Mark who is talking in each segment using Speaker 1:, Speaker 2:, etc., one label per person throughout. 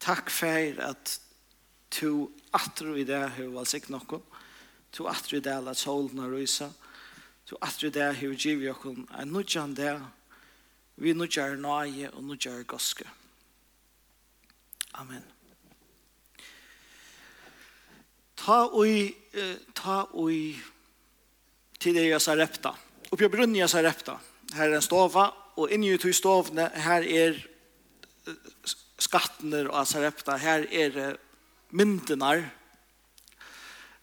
Speaker 1: Takk for at to atru i det her valsik nokko. To atru i det at solen har rysa. To atru i det her givi okkom en nudjan det. Vi nudjar nøye og nudjar goske. Amen. Ta oi, ta oi til det jeg sa repta. Oppi brunnen jeg sa repta. Her er en stova, og inni ut i stovne, her er skattene og Sarepta, her er det myndenar,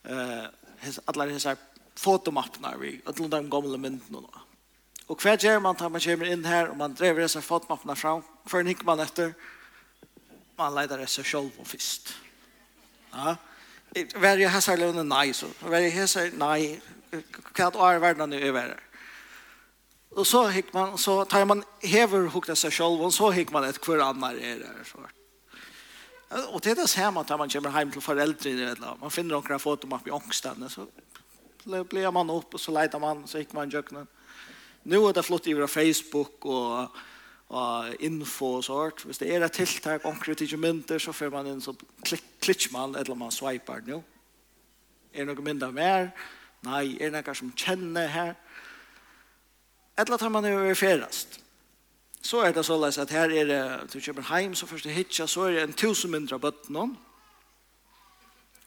Speaker 1: uh, alle disse fotomappene vi, alle de gamle myndene nå. Og hva gjør man tar man kommer inn her, og man drever disse fotomappene fram, hva hikker man etter? Man leiter seg selv og først. Ja. Vær jeg hæsar lønne nei, så. Vær jeg hæsar nei, hva er verden er verre? Og så hick man så tar man hever hukta seg själv och så hick man ett kvar annar är det så. Och det är det här man tar man kommer hem till föräldrar i det Man finner några fotomapp i ångstaden så blir man upp och så letar man så hick man jökna. Nu är det flott över Facebook och och info och sånt. Hvis det är ett tilltag konkret inte mynter så får man in så klick klick man eller man swipar nu. Är några mindre mer? Nej, är några som känner här? eller tar man över färast. Så är det så läs att här är det till Köpenhamn så först hitcha så är det en tusen mindre bötten någon.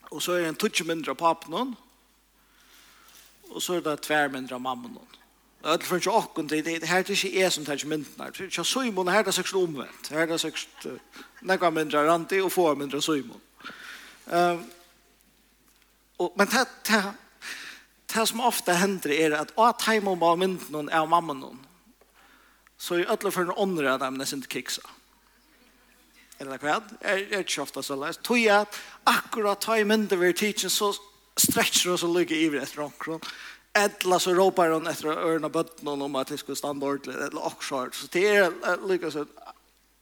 Speaker 1: Och så är det en tusen mindre papp någon. Och så är det tvär mindre mamma någon. är för sig och det det här det är som tar myndnar. Så Simon här det sex omvänt. Här det sex några mindre rant och få mindre Simon. Ehm och men det det som ofta händer är att att hemma mamma min någon är mamma någon. Så är alla för en andra där men inte kiksa. Eller vad? Är är tjofta så läs. Tog jag akkurat ta i mindre vi teaching så stretcher och så ligger i ett rockron. Ettla så ropar hon efter örna bötten om att det skulle stanna ordentligt eller också. Så det är lyckas att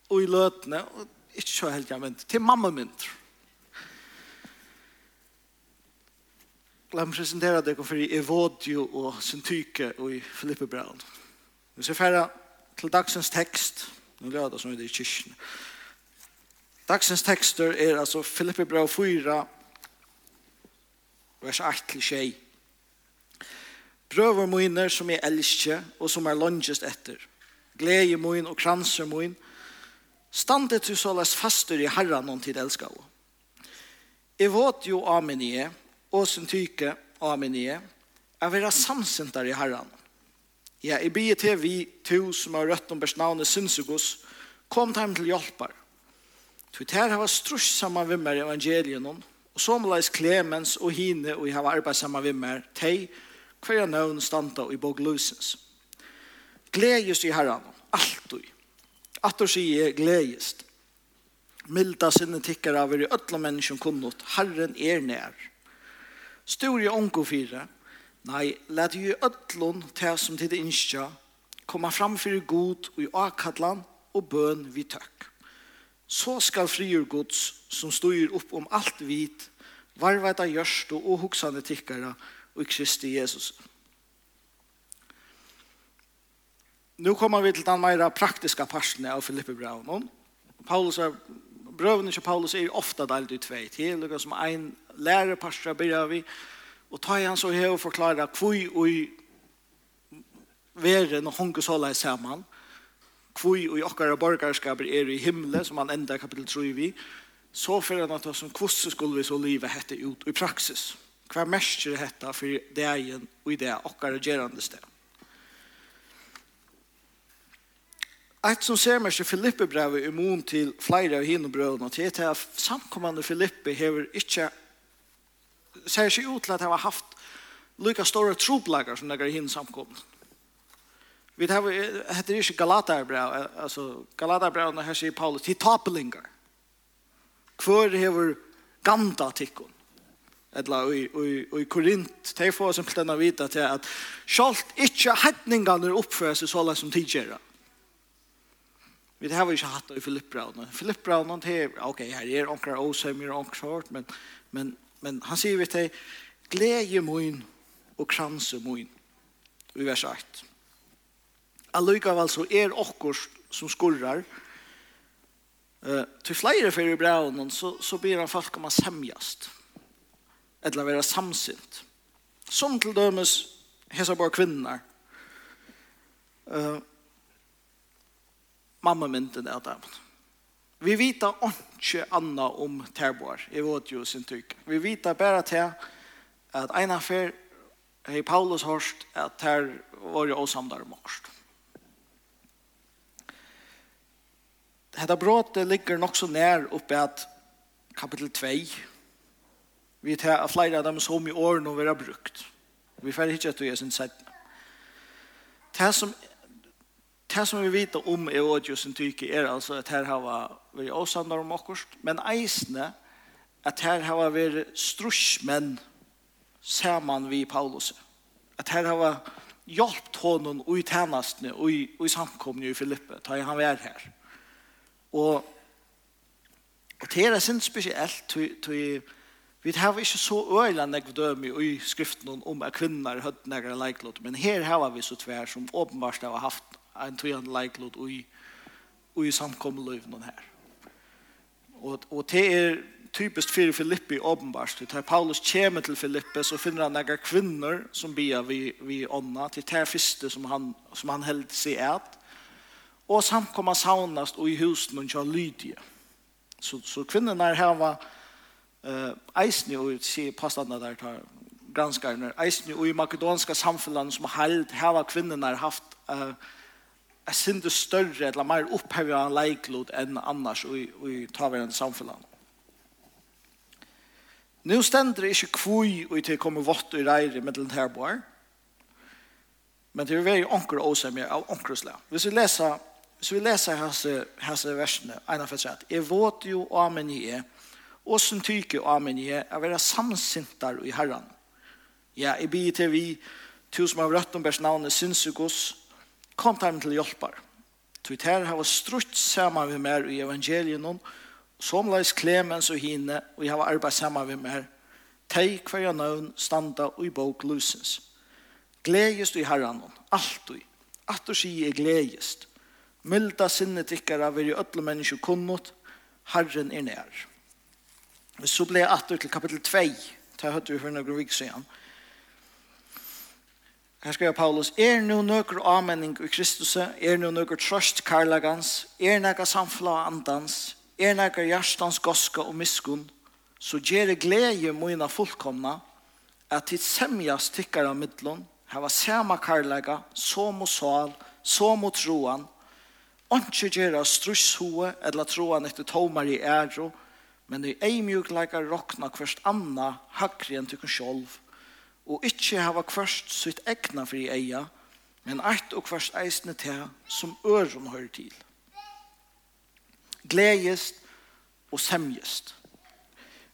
Speaker 1: och i lötne och inte så helt jag men till mamma mynter. La meg presentere dere for Evodio og Syntyke og i Filippe Brown. Vi ser ferdig til dagsens tekst. Nå lød det som er det i kyrkene. Dagsens tekster er altså Filippe Brown 4, vers 8-6. Brøver mine som jeg elsker og som er lønges etter. Glede mine og kranser mine. Standet du så les faster i herren noen tid elsker. Jeg vet jo av og sin tyke av min nye, er vera samsyntar i herran. Ja, i bie til vi, to som har rødt om bersnavnet synsugos, kom til til hjelpar. Så her har strusk saman vimmer i evangelien, og somleis Klemens og Hine, og jeg har arbeid saman vimmer, teg, hver navn standa i bog lusens. Gledes i herran, alltid. Attor sier gledes. Milda sinne tikkar av er i ötla menneskjum kunnot, Herren er nær. Stor onko fyra. Nei, let ju öllon til som tid innskja komma fram fyrir god og i akadlan og bøn vi tøkk. Så skal frigjør gods som styr opp om alt vit, varveta gjørst og hoksane tikkara og i Kristi Jesus. Nu kommer vi til den mer praktiska parten av Filippe Braunon. Paulus er, brøvene til Paulus er ofta delt i tveit. Det som en lærepastra byrja vi, og ta igjen så her og forklare kvoi og veren og hungesåla er sammen, hvor og okkara borgarskaper er i himmelen, som han enda kapitel 3 vi, så fyrir han at oss som kvosser skulle vi så livet hette ut i praksis. Hva mersker hette for degen og i det okkara gerande sted. Ett som ser meg til Filippe brevet imon til flere av hinnebrødene, til at samkommende Filippe hever ikke ser ikke ut til at jeg har haft lika store troplegger som det er hinn samkommet. Vi tar, heter ikke Galaterbrev, altså Galaterbrev, når her sier Paulus, til tapelinger. Hvor hever ganda tikkun? Etla, og i Korint, de får simpelthen å vite til at sjalt ikke hetningene oppfører seg så langt som tidligere. Vi har ikke hatt det i Filippbraunene. Filippbraunene, ok, her er onkra åsemmer og onkra hårt, men, men Men han sier vi til glede min og kranse min. I vers 8. Allikevel så er okkur som skurrar. Uh, til flere fyrir i braunen så, så blir han folk om å semjast. Eller være samsint. Som til dømes hesa bare kvinnar. Uh, mamma mynden er det. Vi vita ikke anna om terboar i vårt jo sin tyk. Vi vita bare til at en affær i Paulus hørst at ter var jo åsamdar morst. Hetta brotet ligger nok så nær oppe at kapitel 2 vi tar at flere av dem som i år nå vera brukt. Vi får ikke at du er sin sett. Det som, det som vi vet om i år jo sin tyk er altså at her har vi åsandar om okkurst, men eisne at her hava vært strusmenn saman vi Paulus. At her hava hjálpt honom og i tænastene og i, og i samkomne i Filippe, ta han vær her. Og, og det er sin spesielt, tog Vi har ikke så øyla nekv dømi i skriften om at kvinner høtt nekra leiklot, men her har vi så tvær som åpenbart har haft en tøyan leiklod i, i samkommeløyvnen her. Og, og det er typiskt för Filippi åpenbarst. Tar Paulus kommer til Filippi så finner han några kvinnor som bia vi, vi ånda til det første som han, som han held seg et. Og samkomma saunast og i husen og kjall lydige. Så, så kvinnorna her var uh, eisne og se påstandene der tar granskarne eisne og i makedonska samfunnet som held her var kvinnorna haft uh, er sindu større eller mer opphevig av leiklod enn annars og i taverende samfunnet. Nå stender det ikke kvui og til kommer vått og reire med den her bor, men det er veldig onker og åsemmer av onkersla. Hvis vi leser, hvis vi leser hese, hese versene, en av fatt jeg våt jo amen i er, og som tyke amen i er, er være samsintar i herran. Ja, jeg blir til vi, to som har rødt om bærs navnet synsugos, kom dem til hjelper. Så det her har strutt sammen med meg i evangelien, som leis Clemens og hine, og jeg har arbeidt sammen med meg. Tei hver navn standa og i bok lusens. Gledjest i herran, alltid. At du sier gledjest. Milda sinnet ikkara vil jo ødle menneske kunnot, herren er nær. Så ble jeg atter til kapittel 2, ta høyt vi for noen vik siden. Ja Her skriver Paulus, er no nøkker avmenning i Kristus, er no nøkker trøst karlagans, er nøkker samfla andans, er nøkker hjertans goska og miskun, så gjere glede mine fullkomna, at tid semjas tikkar av middlun, hava sema karlaga, som og sal, som og troan, Ontsje gjera strushoe eller troan etter tomar i æro, men i eimjukleikar rokna hverst anna hakri enn tykken sjolv og ikkje hava kvørst sitt egna fri eia, men eit og kvørst eisne te som øron høyr til. Gledjest og semjest.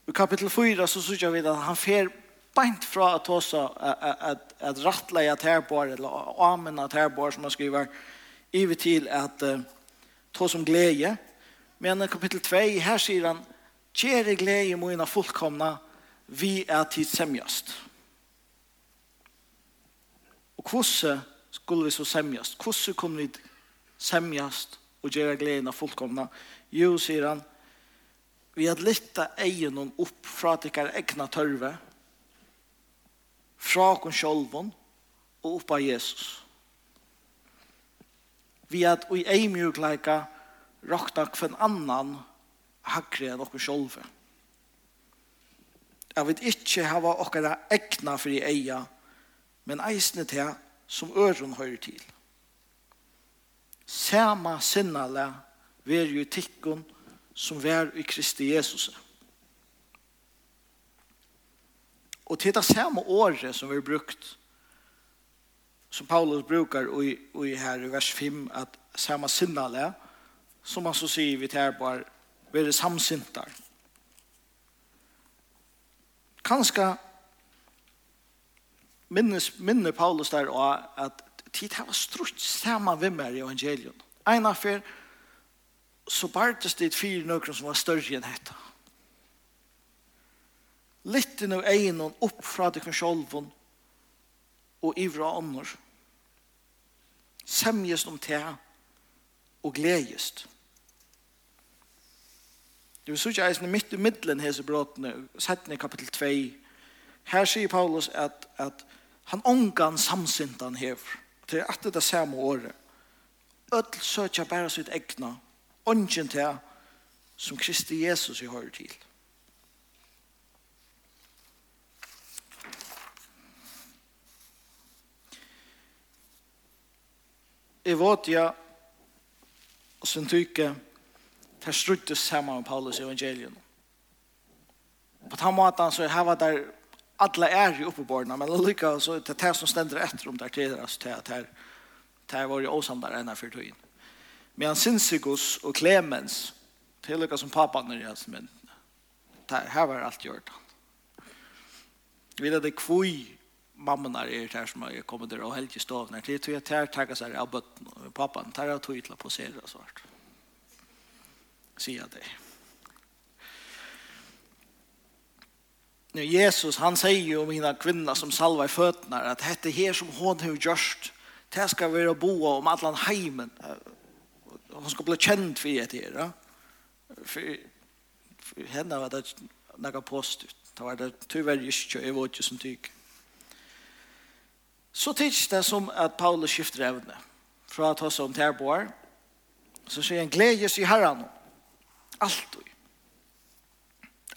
Speaker 1: I kapittel 4 så sykja vi at han fer beint fra at hosa at, at, rattleia terbar, eller amena terbar som han skriver, ivi til at uh, ta som glede. Men i kapittel 2, her sier han, Kjere glede må inna fullkomna, vi er tid semjast. Og hvordan skulle vi så semjast? Hvordan kunne vi semjast og gjøre gleden av fullkomna? Jo, sier han, vi har lytta egen opp fra at dere egna tørve, fra oss sjolvon og opp av Jesus. Vi at i ei mjukleika rakna kvann annan hakre enn okkur sjolve. Jeg vet ikke hva okkara egna for i eia, men eisne til som øren høyre til. Sama sinnala ver jo tikkun som ver i Kristi Jesus. Og til det samme året som vi har brukt, som Paulus brukar i, i her i vers 5, at samme sinnala, som han så sier vi til her bare, være samsintar. Kanskje minnes, minne Paulus der og at tid har var strutt samma vimmer i evangelion. Ein fyr så bartes det fire nøkron som var større enn hetta. Litten av egnon opp fra det kun sjolvon og ivra ånder. Semjes om te og gledjest. Det vil sykje eisne midt i middelen hese bråtene, setten i kapitel 2. Her sier Paulus at, at Han ångan samsyntan hever. Det er alltid det samme året. Ødel søkja bare sitt egna, ånden til som Kristi Jesus i høyre til. Jeg vet ja, og sin tykke, det er struttes sammen med Paulus i evangelien. På den måten så har vi der alla är ju uppe på borna men lika så det här som ständer ett om där till alltså till att här där var ju osamdare än för tiden. Men Sinsigus och Clemens till lika som pappan när jag men där här var allt gjort. Vi hade kvui när är det här som har kommit där och helt i stavna. Det tror jag tar tagga sig av bötten och pappan tar jag tog ytla på sig och svart. Säger det. Jesus han säger ju om mina kvinna som salvar fötterna att hette här som hon har gjort det ska vara bo om allan heimen hon ska bli känd för det här för, för henne var det några positivt. Det var det tyvärr just jag var inte som tyck. så tycks det som att Paulus skiftar ävne från att ha sig om terboar så säger han glädjes i herran alltid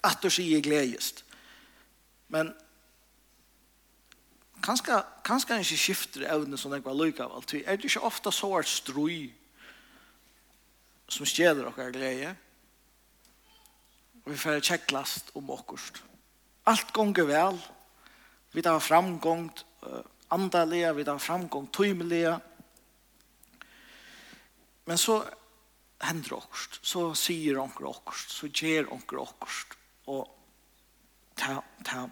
Speaker 1: att du säger glädjes Men kanskje, kanskje ikke skifter evne som den var lykke av alt. Er det ikke ofte så er strøy som stjeler dere greie? Og vi får tjekklast om åkkerst. Alt gonger vel. Vi tar framgång andalega, vi tar framgång tøymelega. Men så hender åkkerst. Så sier åkker åkkerst. Så gjør åkker åkkerst. Og ta, ta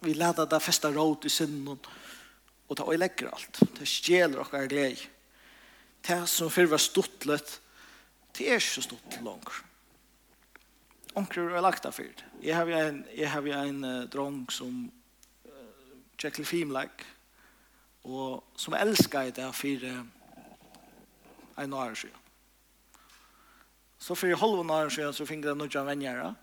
Speaker 1: Vi leder det festa råd i synden, og ta og legger alt. Det stjeler okkar glede. Det som før var stuttlet, det er ikke så stuttlet langt. Onker er lagt av fyrt. Jeg har en, jeg har en uh, drong som uh, tjekker filmlegg, og som elsker det for uh, en år siden. Så for i halv år siden så finner jeg noen venner,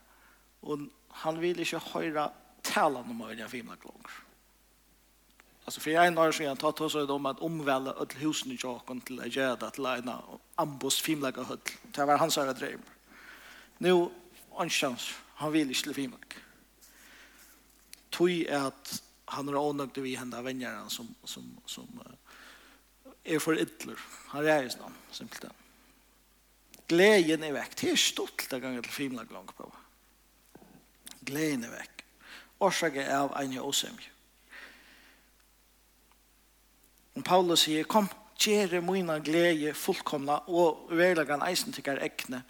Speaker 1: og han vil ikke høre tala om öliga fina klockor. Alltså för en år sedan tar tog sig om att omvälja öll husen i tjocken till att göra till en ambos fimla höll. Det var hans öra dröm. Nu, har han vill inte till fimla. Tog är att han har ånökt vid hända vänjaren som, som, som är för ytler. Han rejs dem, simpelthen. Glädjen är vekk. Det er stort det ganger till fimla klockor på. Glädjen är vekk orsake av ein åsemje. Og Paulus sier, kom, gjere mina glede fullkomna og verlagan eisen tykkar ekne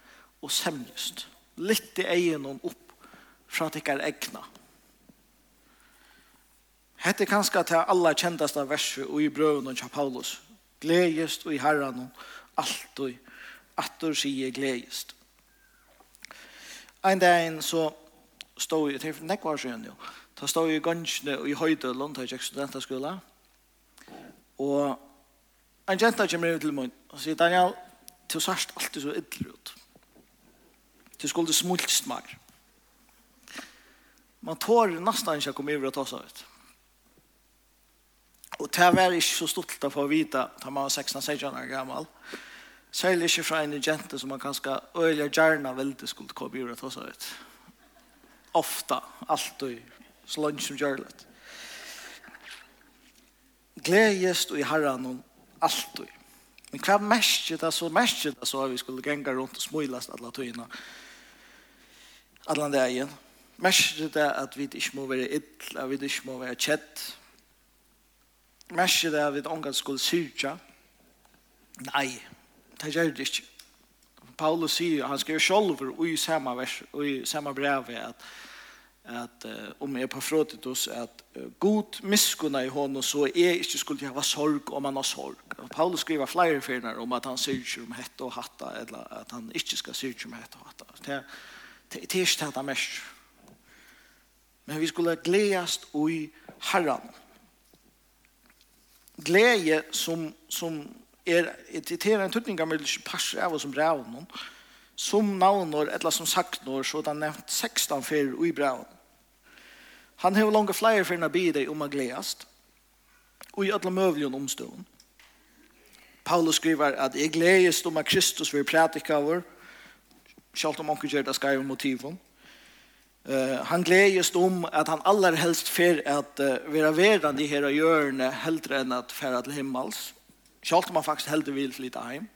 Speaker 1: og semjust. Litt i egen opp fra tykkar ekna. Hette kanskje til alla kjentaste verset og i brøven til Paulus. Gledest og i herran og alt og attor sier gledest. En dag så stod i, det er nekva år siden jo, da stod i gansjene i høyde Lundhøyjek studentaskola, og en jenta kommer inn til meg og sier, Daniel, du sørst alltid så ytler ut. Du skulle smulst meg. Man tår nesten ikke å komme over og ta seg ut. Og det var ikke så stolt av å vite, da man var 16-16 år gammel, særlig ikke fra en jente som man kanskje øyelig gjerne veldig skulle komme over og ta seg ut ofta, alltid, så langt som gjør det. Gledest og i herren og alltid. Men hva merker det så? Merker det så at vi skulle genga rundt og smilast alle tøyene. Alle det igjen. Merker det at vi ikke må være ill, at vi ikke må være kjett. Merker det at vi ikke skulle syrja. Nei, det gjør det ikke. Paulus sier, han skriver sjolver i samme, vers, i samma brev at, at uh, om jeg på oss at uh, god miskunna i honom så er ikke skulle ha sorg om han har sorg. Og Paulus skriver flere firner om at han syrker om hette og hatta eller at han ikke skal syrker om hette og hatta. Det, det, det er ikke det mest. Men vi skulle gledast i herran. Glede som, som er det er en tutning av mye passer av oss om brevnen, som navnår, eller som saknår, så det nevnt 16 fyrir i brevnen. Han har langt flere fyrir enn bideg om å gledast, og i alle møvlige omstående. Paulus skriver at jeg gledes om at Kristus vil prædika vår, selv om onker gjør det skal jeg motiven. Uh, han gledes om at han aller helst fer at uh, være verden i her og hjørne heldre enn at fære til himmels. Selv om han faktisk heldig vil flytta heim.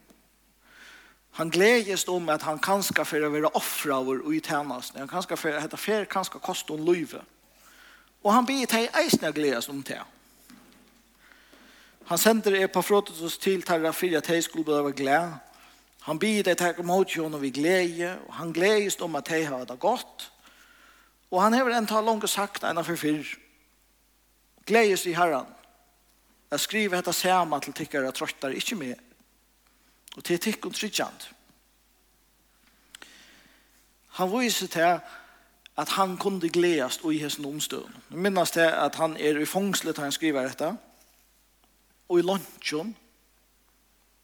Speaker 1: Han gledes om at han kanskje for å være offra over og i tjenest. Han kanskje for å hette fer, kanskje koste en løyve. Og han blir til eisen å gledes om det. Han sender er på fråtet til terra fyrir at jeg skulle behøve glede. Han blir til å ta imot jo når vi glede, og han gledes om at jeg har det godt. Og han har vel en tal langt sagt enn for fyr. Gledes i herren. Jeg skriver dette samme til tikkere trøttere, ikke mer. Og til tikkere og tryggjant. Han viser til at han kunne gledes i hessen omstøen. Jeg minnes til at han er i fångslet til han skriver dette. Og i lunchen.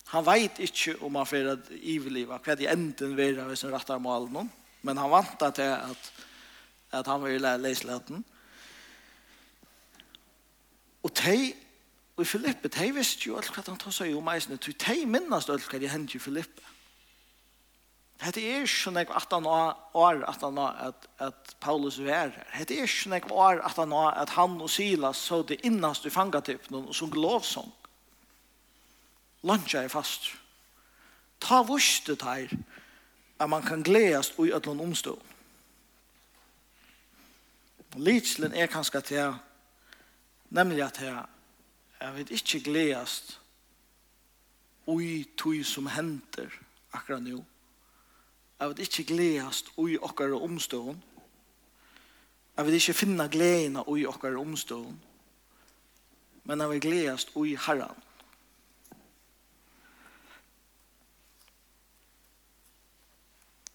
Speaker 1: Han vet ikke om han får et iveliva, Hva de enden vil ha hvis han retter malen. Men han vant til at, at han vil lære leselheten. Og til Og i Filippe, de visste jo alt hva han tog seg om eisene, så de minnast alt hva de hendte i Filippe. Det er ikke noe at han år at han at, at Paulus er her. Det er ikke nek år at han at han og Silas så det innast i fangatypen og som lovsång. Lantja er fast. Ta vurstet her at man kan gledes og at noen omstå. Litslen er kanskje til nemlig at her Jeg vet ikke gledast ui tui som henter akkurat nå. Jeg vet ikke gledast ui okkar omstånd. Jeg vil ikke finne gleden ui okkar omstånd. Men jeg vil gledast ui herran.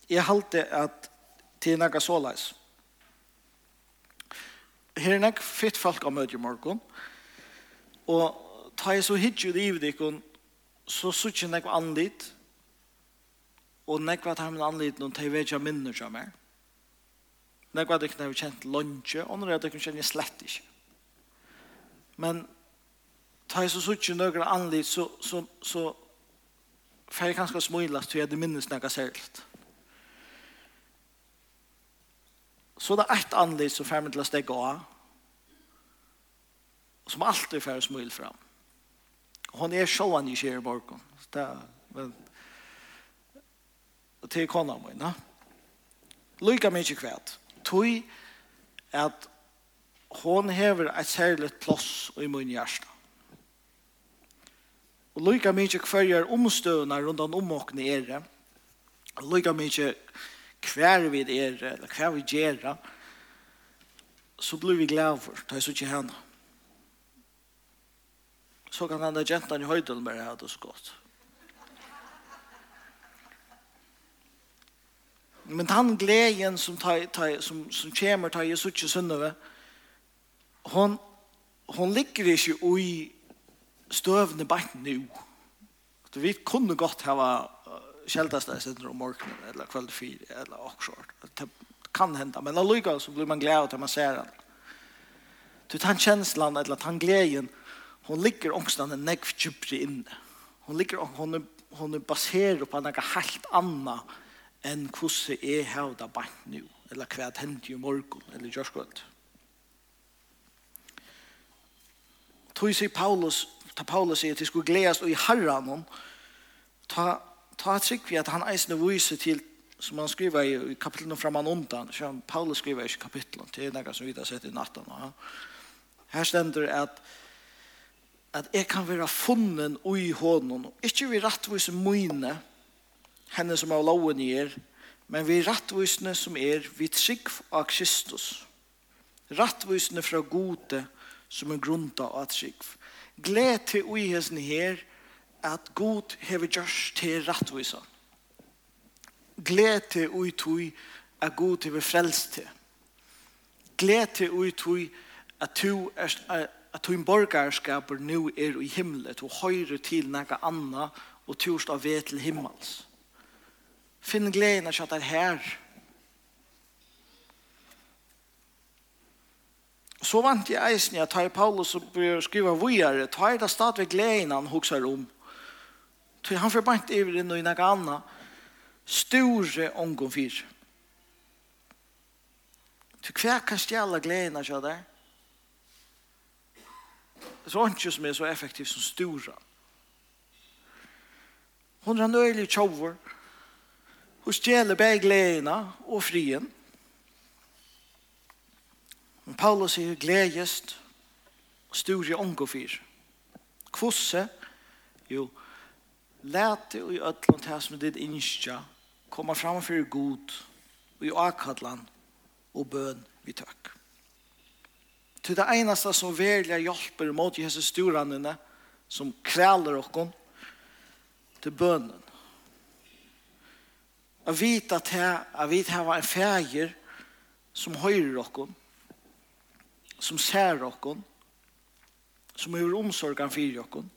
Speaker 1: Jeg halte at til nekka såleis. Her er nekka fitt folk av møte i morgen. Og ta jeg så hitje i ivdikken, så sutt jeg nekva andit, og nekva tar min andit noen teg vekja minner som er. Nekva dikken har vi kjent lunge, og når jeg dikken kjenner jeg slett ikke. Men ta jeg så suttje nøkra anlit, så, så, så fer jeg kanskje smilast, til jeg det minnes nekva særligt. Så det er et anlit som fer meg til å stegge av, som alltid får smil fram. Hon er sjåan i Kjerborgen. Det er, men, og til kona mine. Lykke mye kvæt. Tøy at hon hever et særligt plass i min hjärsta. Og lykke mye kvarjer omstøvna rundt om omåkne ere. Og lykke mye kvar vi ere, eller kvar vi gjerne, så blir vi glad for. Det er så ikke henne så kan han da gentan i høydel med det her det skått. Men den gleden som, ta, ta, som, som kommer til Jesus ikke sønnøve, hon, hon ligger ikke i støvende bant nå. Du vet, kunne godt hava kjeldast deg sender om morgenen, eller kveld fire, eller akkurat. Det kan hende, men allukka så blir man glad til man ser den. Du, den kjenslan, eller den gleden, hon ligger ångstande negv nekv djupri inne. Hon ligger hon er, hon er baserad på något helt annat än hur är här där bant nu eller kvad hänt i morgon eller just gott. Tog sig Paulus ta Paulus säger att det skulle glädjas och i Herren ta ta sig vi att han eisne vise till som han skriver i kapitlen framan undan så Paulus skriver i kapitlen till några som vi har sett i natten. Här ständer att at jeg kan være funnen i hånden, ikke vi rettvis mine, henne som av loven er, men vi rettvisene som er vi trygg av Kristus. Rettvisene fra gode som er grunda av trygg. Gled til uihesten her at god hever gjørs til rettvisene. Gled til uitui at god hever frelst til. Gled til uitui at du er at tog borgarskaper nu er i himlet og høyre til nega anna og turst av ved til himmels. Finn gleden at det er her. Så vant jeg eisen jeg tar Paulus og skriver vujere, tar det stadig gleden han hokser om. Så han forbant iver inn i nega anna, store ångon fyr. Tog hver kan stjæla gleden av at det er? Det er ikke som er så effektivt som stora. Hun er nøylig tjover. Hun stjeler begge gledene og frien. Men Paulus sier gledest og stor i fyr. Kvosse, jo, lete og i ødlån her som ditt innskja, komme framfor god og i akadlan og bøn vi tøkker til det eneste som verlig hjelper mot Jesus storene som kræler oss til bønnen. Jeg vet at jeg, jeg vet her var en fæger som høyrer oss, som ser oss, som gjør omsorgen for oss.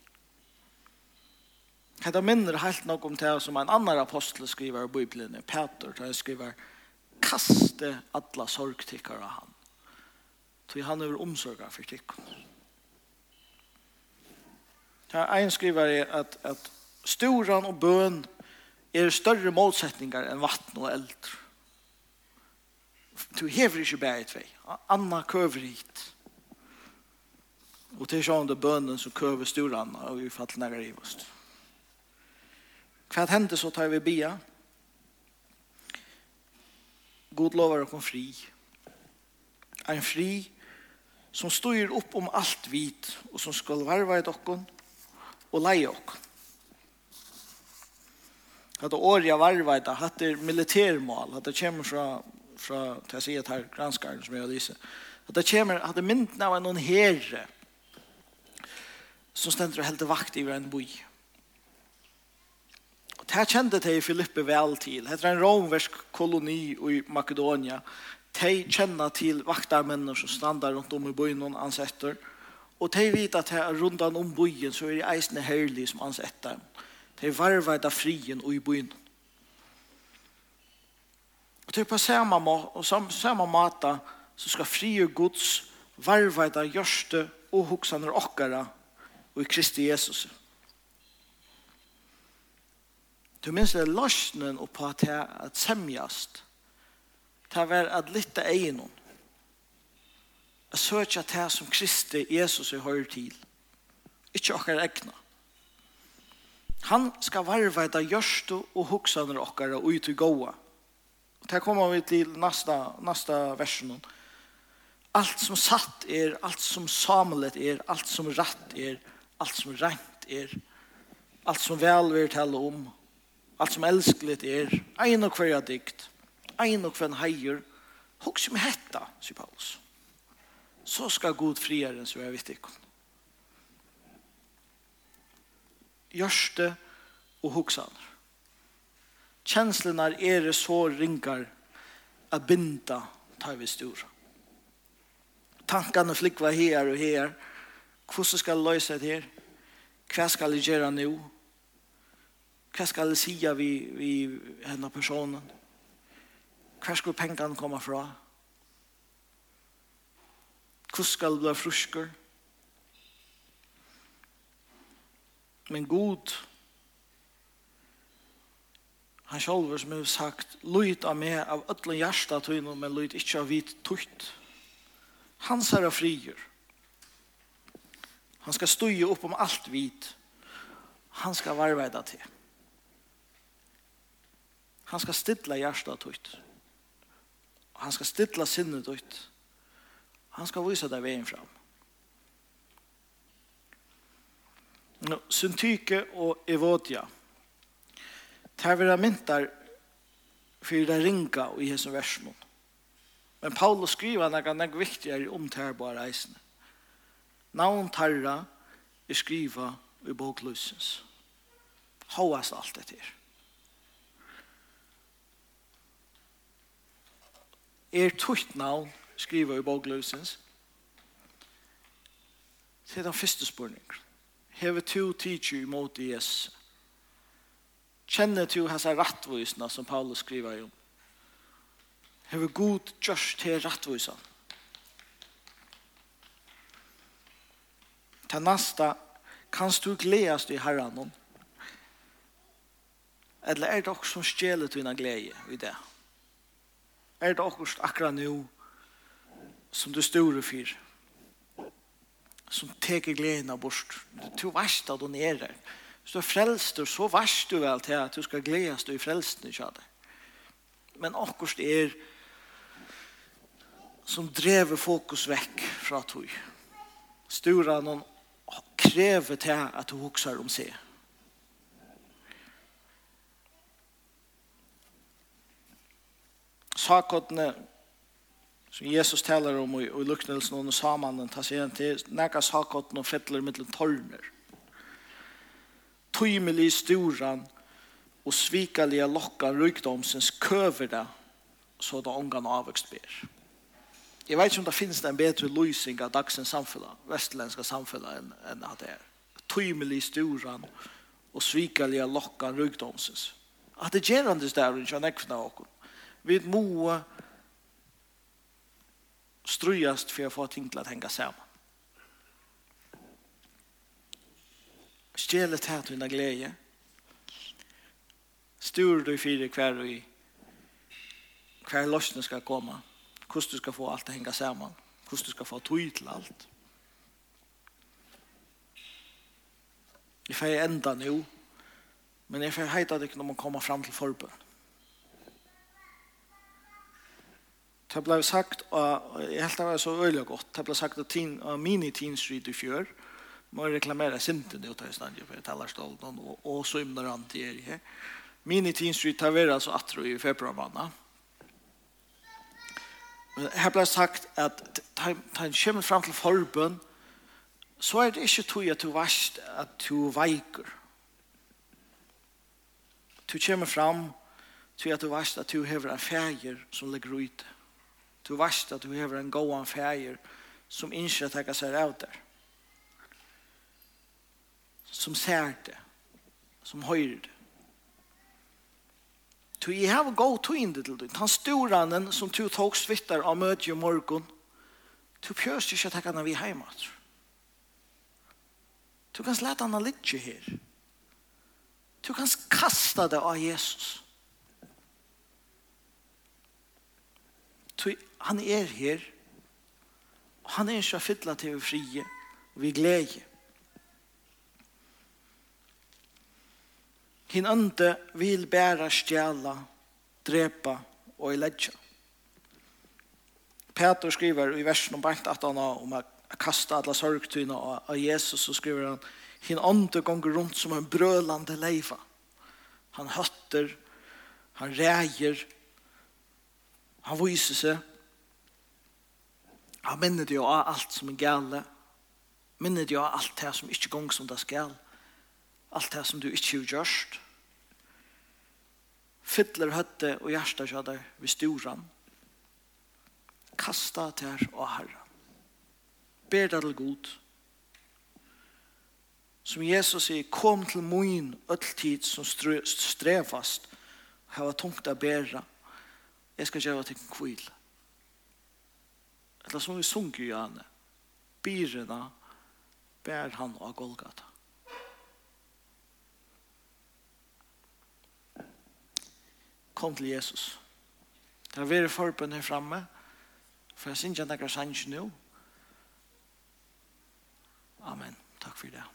Speaker 1: Hetta minner helt nok om det som en annan apostel skriver i Bibelen, Peter, der han skriver, kaste alla sorgtikkar av han. Tog han över omsorgen for tikkun. Her en skriver er at, at storan og bøn er større målsetningar enn vatten og eld. Du hever ikke bare et vei. Anna køver hit. Og til sånn det bønnen som køver storan og vi fatt nægare i oss. Hva hender så tar vi bia? God lover å kom fri. En fri som styr upp om allt vit og som skal varva i dokken og leie okken. Hatta jeg varva i det, hatt det militærmål, hatt det kommer fra, fra til jeg sier her, granskaren som jeg har lyset, hatt det kommer, hatt det mynden av noen herre som stender og helder vakt i en boi. Og det her kjente det i Filippe vel til. Det er en romersk koloni i Makedonia de kjenner til vaktarmenner som standar rundt om i byen og ansetter, og de vet at her rundt om byen så er det eisende herlig som ansetter. De varver det frien og i byen. Og det er på samme, og samme måte så skal frie gods varver det gjørste og hoksaner okkara og i Kristi Jesus. Du minns det løsnen og på at det er semjast ta var at lytte egen hon. Jeg søker det som Kristi Jesus er høyre til. Ikke okkar egna. Han skal varva etter gjørstu og hoksaner okkar og ut i gåa. Og ta kommer vi til nästa, nästa versen. alt som satt er, alt som samlet er, alt som ratt er, alt som rent er, alt som vel vil tale om, allt som elskligt er, ein og kvar dikt, ein og kvann heier, hok som hetta, sier Paulus. Så skal god frieren jag er vittig. Gjørste og hoksaner. Kjenslene er det så ringar a binda tar vi stora. Tankene flikva her og her. Hvordan skal jeg løse det her? Hva skal jeg gjøre nå? Hva skal jeg si vi, vi henne personen? Hver skal pengene komme fra? Hvor skal du bli frusker? Men god, han selv som har sagt, lyd av meg av ødelen hjertet til tøyno, men lyd ikke av vit tukt. ser av frier. Han skal støye opp om alt vit. Han skal varveida til. Han skal stilla hjärsta tøyno han skal stilla sinnet ut. Han skal vise deg veien fram. No, syntyke og evodia. Det vera myntar for det ringa i hese versmån. Men Paulus skriver nekka nek viktigere om tærbara eisene. Navn tarra er skriva i bokløsens. Håast alt etter. er tutt navn, skriver i bogløsens. Det er den første spørningen. Heve to teacher imot Jesus. Kjenner to hans rattvisene som Paulus skriver om. Hever god gjørst til rattvisene. Til neste, kan du gledes i herren? Eller er det også som stjeler dine glede i det? Ja er det akkurat akkurat nå som du store fyr som teker gleden av bort du varst at du er der hvis du er frelst så varst du vel til at du skal gledes du i frelsten ikke det men akkurat er som drever fokus vekk fra tog stora noen krever til at du hokser om seg. sakotne som Jesus talar om i, i luknelsen under samanen tas igjen til nekka sakotne og fettler mittel torner. Tøymelig storan og svikalige lokkan rykdomsens køver det så det ångan avvøkst ber. Jeg vet ikke om det finnes en bedre løsning av dagsens samfunn, vestländska samfunn, enn en at det er. Tøymelig storan og svikalige lokkan rykdomsens. At det gjerande där, ikke er nekvna åkken. Vi må strøyast for å få ting til å henge sammen. Stjelet her til dina glede. Styr du fire hver og i hver løsene skal komme. Hvordan du skal få alt til å henge sammen. Hvordan du skal få tog til alt. Jeg får enda nå. Men jeg får heita det ikke når man kommer fram til forbøn. Det ble sagt, og jeg helt det var så øyelig godt, det ble sagt at uh, mini Teen Street i fjør, må jeg reklamere sinte det utav stedet for talerstolen, og, og så ignorant er her. Mini Teen Street har vært altså atro i februar måned. Men her ble sagt at da han kommer frem til forbund, så er det ikke tog at du varst at du veiker. Du kommer frem til at du varst at du hever en feger som ligger ute. Du varst at du hever en gåan fæger som ikke takkar seg av der. Som ser det. Som høyrer det. Tu i a go to inn til du. Han storanen som du tog svittar av møte i morgon. du pjøst ikke takk han vi heima. Du kan slett han litt her. Du kan kasta det av Jesus. Du han er her. Han er ikke fytla til vi frie, og vi gleder. Hinn ande vil bæra stjæla, drepa og ledja. Peter skriver i versen om bænt at han har om å kasta alla sorgtyna av Jesus, så skriver han, hinn ande gonger rundt som en brølande leiva. Han høtter, han reier, han viser seg, Han minner det jo av alt som er gale. Minner det jo av alt det som ikke gong som det skal. Alt det som du ikke har gjørst. Fytler høtte og hjertet kjøder ved storan. Kasta til og herre. Ber deg til god. Som Jesus sier, kom til moin ødeltid som strevast. Hava tungt å bæra. Jeg skal gjøre til kvile eller som vi sunker i henne, byrene bær han av Golgata. Kom til Jesus. Det er vært forbund her fremme, for jeg synes ikke at jeg er sannsyn nå. Amen. Takk for det.